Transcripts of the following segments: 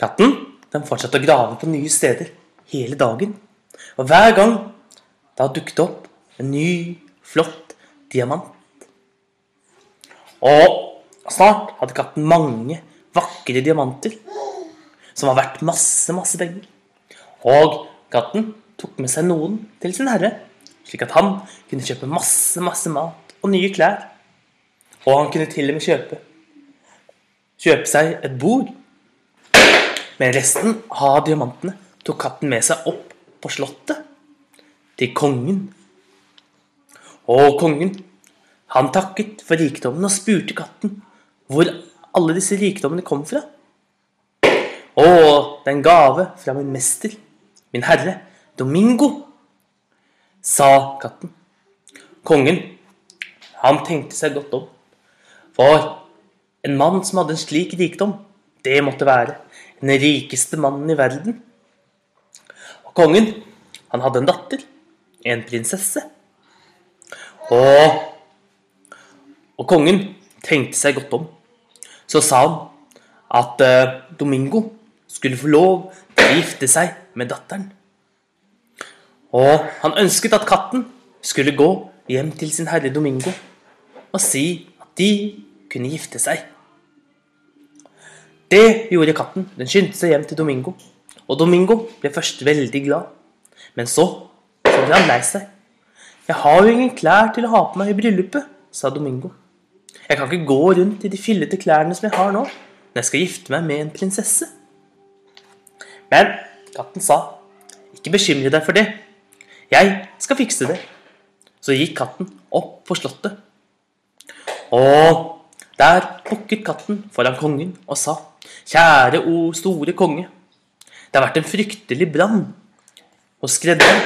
Katten den fortsatte å grave på nye steder hele dagen. Og hver gang da dukket opp en ny, flott diamant. Og snart hadde katten mange vakre diamanter som var verdt masse, masse penger. Og katten tok med seg noen til sin herre, slik at han kunne kjøpe masse, masse mat og nye klær. Og han kunne til og med kjøpe kjøpe seg et bord. Men resten av diamantene tok katten med seg opp på slottet til kongen. Og kongen, han takket for rikdommen og spurte katten hvor alle disse rikdommene kom fra. Å, den gave fra min mester, min herre, Domingo, sa katten. Kongen, han tenkte seg godt om. For en mann som hadde en slik rikdom, det måtte være den rikeste mannen i verden. Og kongen, han hadde en datter, en prinsesse. Og, og kongen tenkte seg godt om. Så sa han at uh, Domingo skulle få lov til å gifte seg med datteren. Og han ønsket at katten skulle gå hjem til sin herre Domingo og si at de kunne gifte seg. Det gjorde katten. Den skyndte seg hjem til Domingo. Og Domingo ble først veldig glad. Men så, så ble han lei seg. Jeg har jo ingen klær til å ha på meg i bryllupet, sa Domingo. Jeg kan ikke gå rundt i de fillete klærne som jeg har nå, når jeg skal gifte meg med en prinsesse. Men katten sa, ikke bekymre deg for det. Jeg skal fikse det. Så gikk katten opp på slottet. Og der bukket katten foran kongen og sa, kjære o store konge, det har vært en fryktelig brann hos skredderen.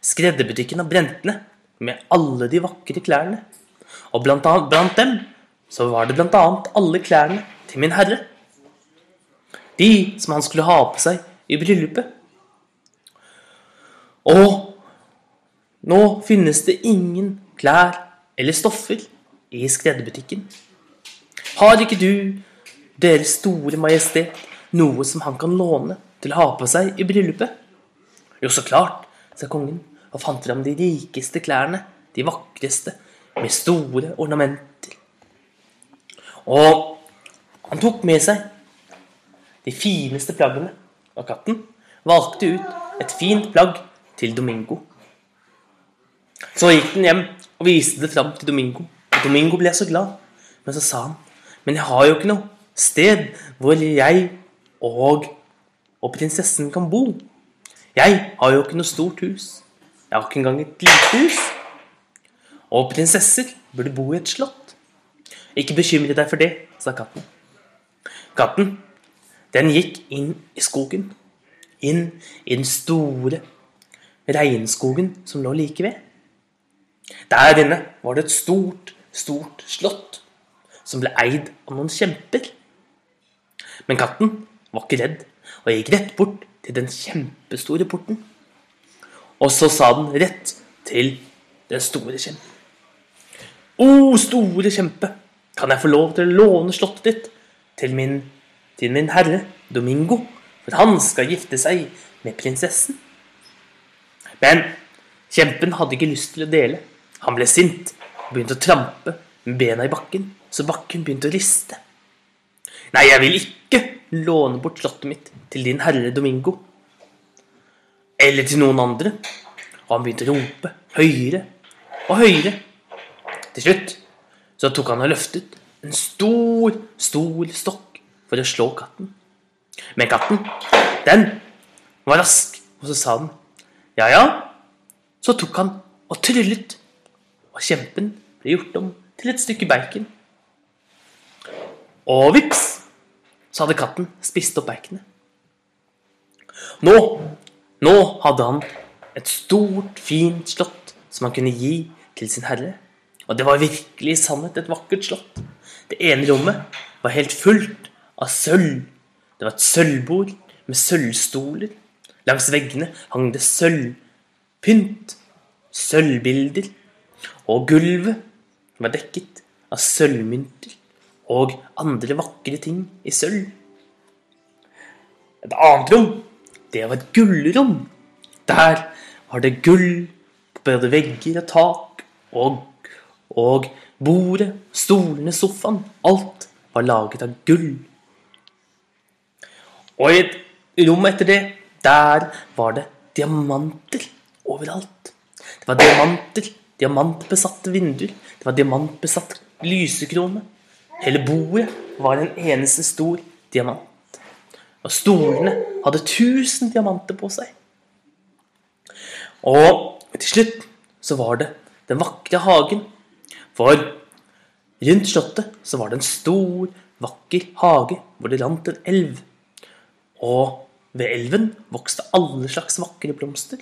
Skredderbutikken har brent ned med alle de vakre klærne. Og blant, annet, blant dem så var det blant annet alle klærne til min herre. De som han skulle ha på seg i bryllupet. Og nå finnes det ingen klær eller stoffer i skredderbutikken. Har ikke du, Deres store majestet, noe som han kan låne til å ha på seg i bryllupet? Jo, så klart, sa kongen og fant fram de rikeste klærne, de vakreste, med store ornamenter. Og han tok med seg de fineste plaggene, og katten valgte ut et fint plagg til Domingo. Så gikk den hjem og viste det fram til Domingo. Og Domingo ble så glad, men så sa han men jeg har jo ikke noe sted hvor jeg og, og prinsessen kan bo. Jeg har jo ikke noe stort hus. Jeg har ikke engang et lite hus. Og prinsesser burde bo i et slott. Ikke bekymre deg for det, sa katten. Katten, den gikk inn i skogen. Inn i den store regnskogen som lå like ved. Der inne var det et stort, stort slott som ble eid av noen kjemper. Men katten var ikke redd og gikk rett bort til den kjempestore porten. Og så sa den rett til den store kjempen. O, store kjempe, kan jeg få lov til å låne slottet ditt til min, til min herre Domingo, for han skal gifte seg med prinsessen? Men kjempen hadde ikke lyst til å dele. Han ble sint og begynte å trampe med bena i bakken så bakken begynte å riste. Nei, jeg vil ikke låne bort slottet mitt til din herre Domingo. Eller til noen andre. Og han begynte å rope høyere og høyere. Til slutt så tok han og løftet en stor, stor stokk for å slå katten. Men katten, den var rask, og så sa den ja, ja. Så tok han og tryllet, og kjempen ble gjort om til et stykke bacon. Og vips, så hadde katten spist opp berkene. Nå, nå hadde han et stort, fint slott som han kunne gi til sin herre. Og det var virkelig i sannhet et vakkert slott. Det ene rommet var helt fullt av sølv. Det var et sølvbord med sølvstoler. Langs veggene hang det sølvpynt, sølvbilder, og gulvet var dekket av sølvmynter og andre vakre ting i sølv. Et annet rom, det var et gullrom. Der var det gull på både vegger og tak, og, og bordet, stolene, sofaen. Alt var laget av gull. Og i et rom etter det, der var det diamanter overalt. Det var diamanter, diamantbesatte vinduer, det var diamantbesatt lysekrone. Hele bordet var en eneste stor diamant. Og stolene hadde tusen diamanter på seg. Og til slutt så var det den vakre hagen. For rundt slottet så var det en stor, vakker hage hvor det rant en elv. Og ved elven vokste alle slags vakre blomster.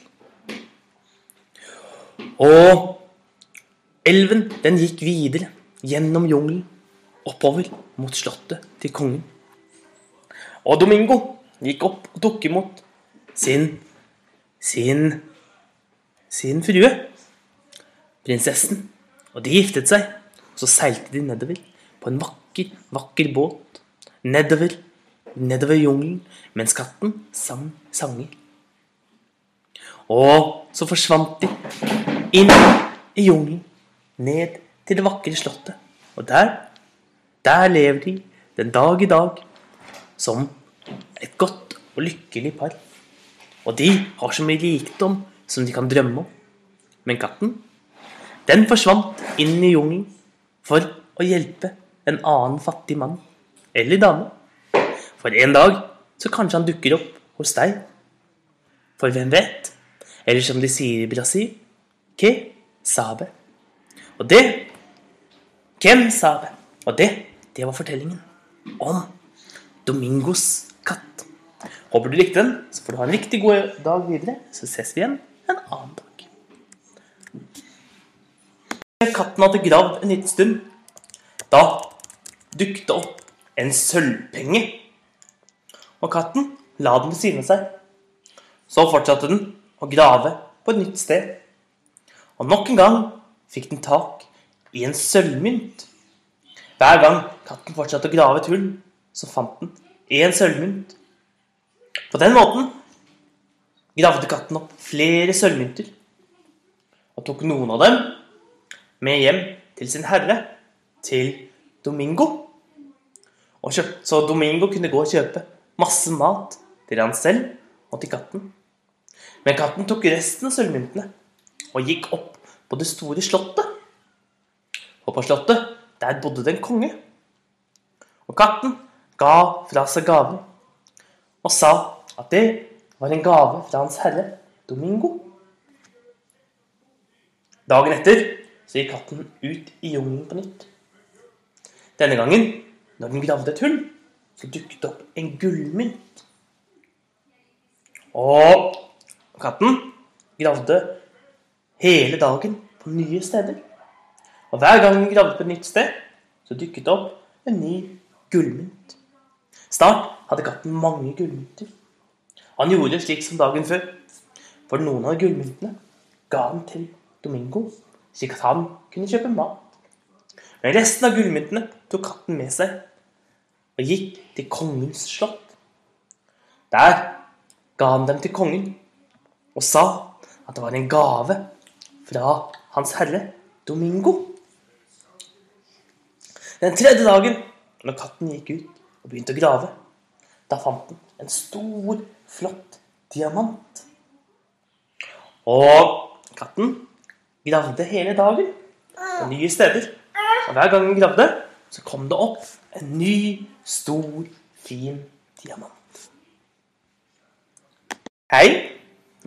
Og elven, den gikk videre gjennom jungelen, oppover mot slottet til kongen. Og Domingo gikk opp og tok imot sin sin sin frue, prinsessen. Og de giftet seg. Og så seilte de nedover på en vakker, vakker båt. Nedover, nedover jungelen, mens katten sang sanger. Og så forsvant de inn i jungelen, ned til det vakre slottet. Og der, der lever de den dag i dag som et godt og lykkelig par. Og de har så mye rikdom som de kan drømme om. Men katten, den forsvant inn i jungelen for å hjelpe en annen fattig mann eller dame. For en dag så kanskje han dukker opp hos deg. For hvem vet? Eller som de sier i Brasil Que sabe. Og det Hvem sabe? Og det, det var fortellingen om Domingos katt. Håper du likte den, så får du ha en riktig god dag videre. Så ses vi igjen en annen dag. Katten hadde gravd en liten stund. Da dukket det opp en sølvpenge. Og katten la den ved siden av seg. Så fortsatte den å grave på et nytt sted. Og nok en gang fikk den tak i en sølvmynt. Hver gang katten fortsatte å grave et hull, så fant den én sølvmynt. På den måten gravde katten opp flere sølvmynter og tok noen av dem med hjem til sin herre, til Domingo. Kjøpt, så Domingo kunne gå og kjøpe masse mat til han selv og til katten. Men katten tok resten av sølvmyntene og gikk opp på det store slottet. Og på slottet, der bodde det en konge. Og katten ga fra seg gaven og sa at det var en gave fra hans herre Domingo. Dagen etter så gikk katten ut i jungelen på nytt. Denne gangen, når den gravde et hull, så dukket det opp en gullmynt. Og katten gravde hele dagen på nye steder. Og hver gang hun gravde på et nytt sted, så dukket det opp en ny gullmynt. Snart hadde katten mange gullmynter. Han gjorde slik som dagen før. For noen av gullmyntene ga han til Domingo, slik at han kunne kjøpe mat. Men resten av gullmyntene tok katten med seg og gikk til kongens slott. Der ga han dem til kongen og sa at det var en gave fra hans herre Domingo. Den tredje dagen, når katten gikk ut og begynte å grave, da fant den en stor, flott diamant. Og katten gravde hele dagen på nye steder. Og hver gang den gravde, så kom det opp en ny, stor, fin diamant. Hei,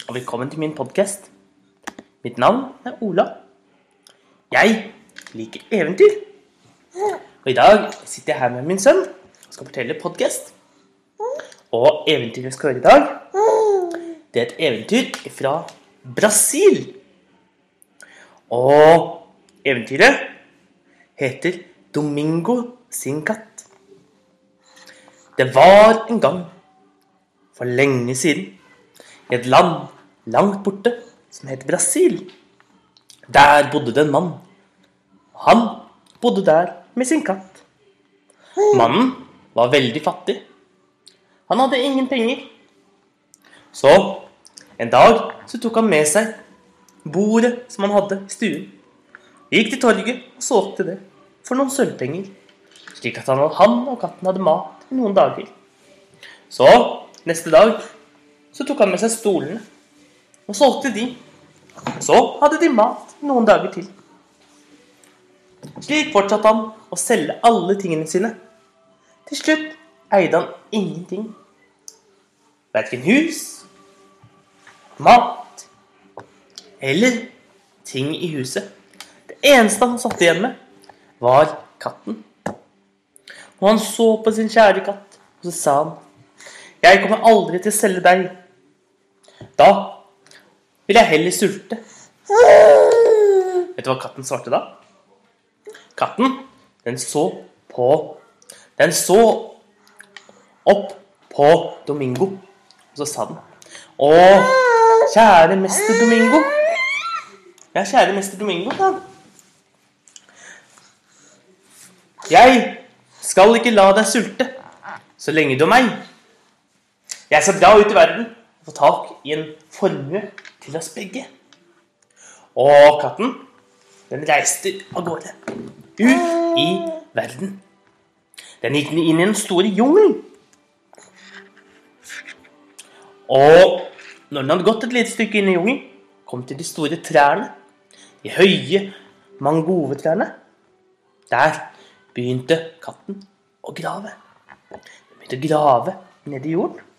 og velkommen til min podkast. Mitt navn er Ola. Jeg liker eventyr. Og i dag sitter jeg her med min sønn og skal fortelle podkast. Og eventyret vi skal høre i dag, det er et eventyr fra Brasil. Og eventyret heter Domingo sin katt. Det var en gang, for lenge siden, i et land langt borte som het Brasil. Der bodde det en mann. Han bodde der med sin katt. Mannen var veldig fattig. Han hadde ingen penger. Så en dag så tok han med seg bordet som han hadde i stuen. Gikk til torget og solgte det for noen sølvpenger, slik at han, han og katten hadde mat i noen dager. Så neste dag så tok han med seg stolene og solgte de. Så hadde de mat i noen dager til. Slik fortsatte han å selge alle tingene sine. Til slutt eide han ingenting. Verken hus, mat eller ting i huset. Det eneste han satt igjen med, var katten. Og han så på sin kjære katt, og så sa han Jeg kommer aldri til å selge deg. Da vil jeg heller sulte. Vet du hva katten svarte da? Katten, den så på Den så opp på Domingo, og så sa den Å, kjære mester Domingo. Ja, kjære mester Domingo, sa han. Jeg skal ikke la deg sulte så lenge du er meg. Jeg skal dra ut i verden og få tak i en formue til oss begge. Og katten, den reiste av gårde. Ut i verden. Den gikk inn i en stor jungel. Og når den hadde gått et lite stykke inn i jungelen, kom til de store trærne. De høye mangovetrærne. Der begynte katten å grave. Den begynte å grave nedi jorden.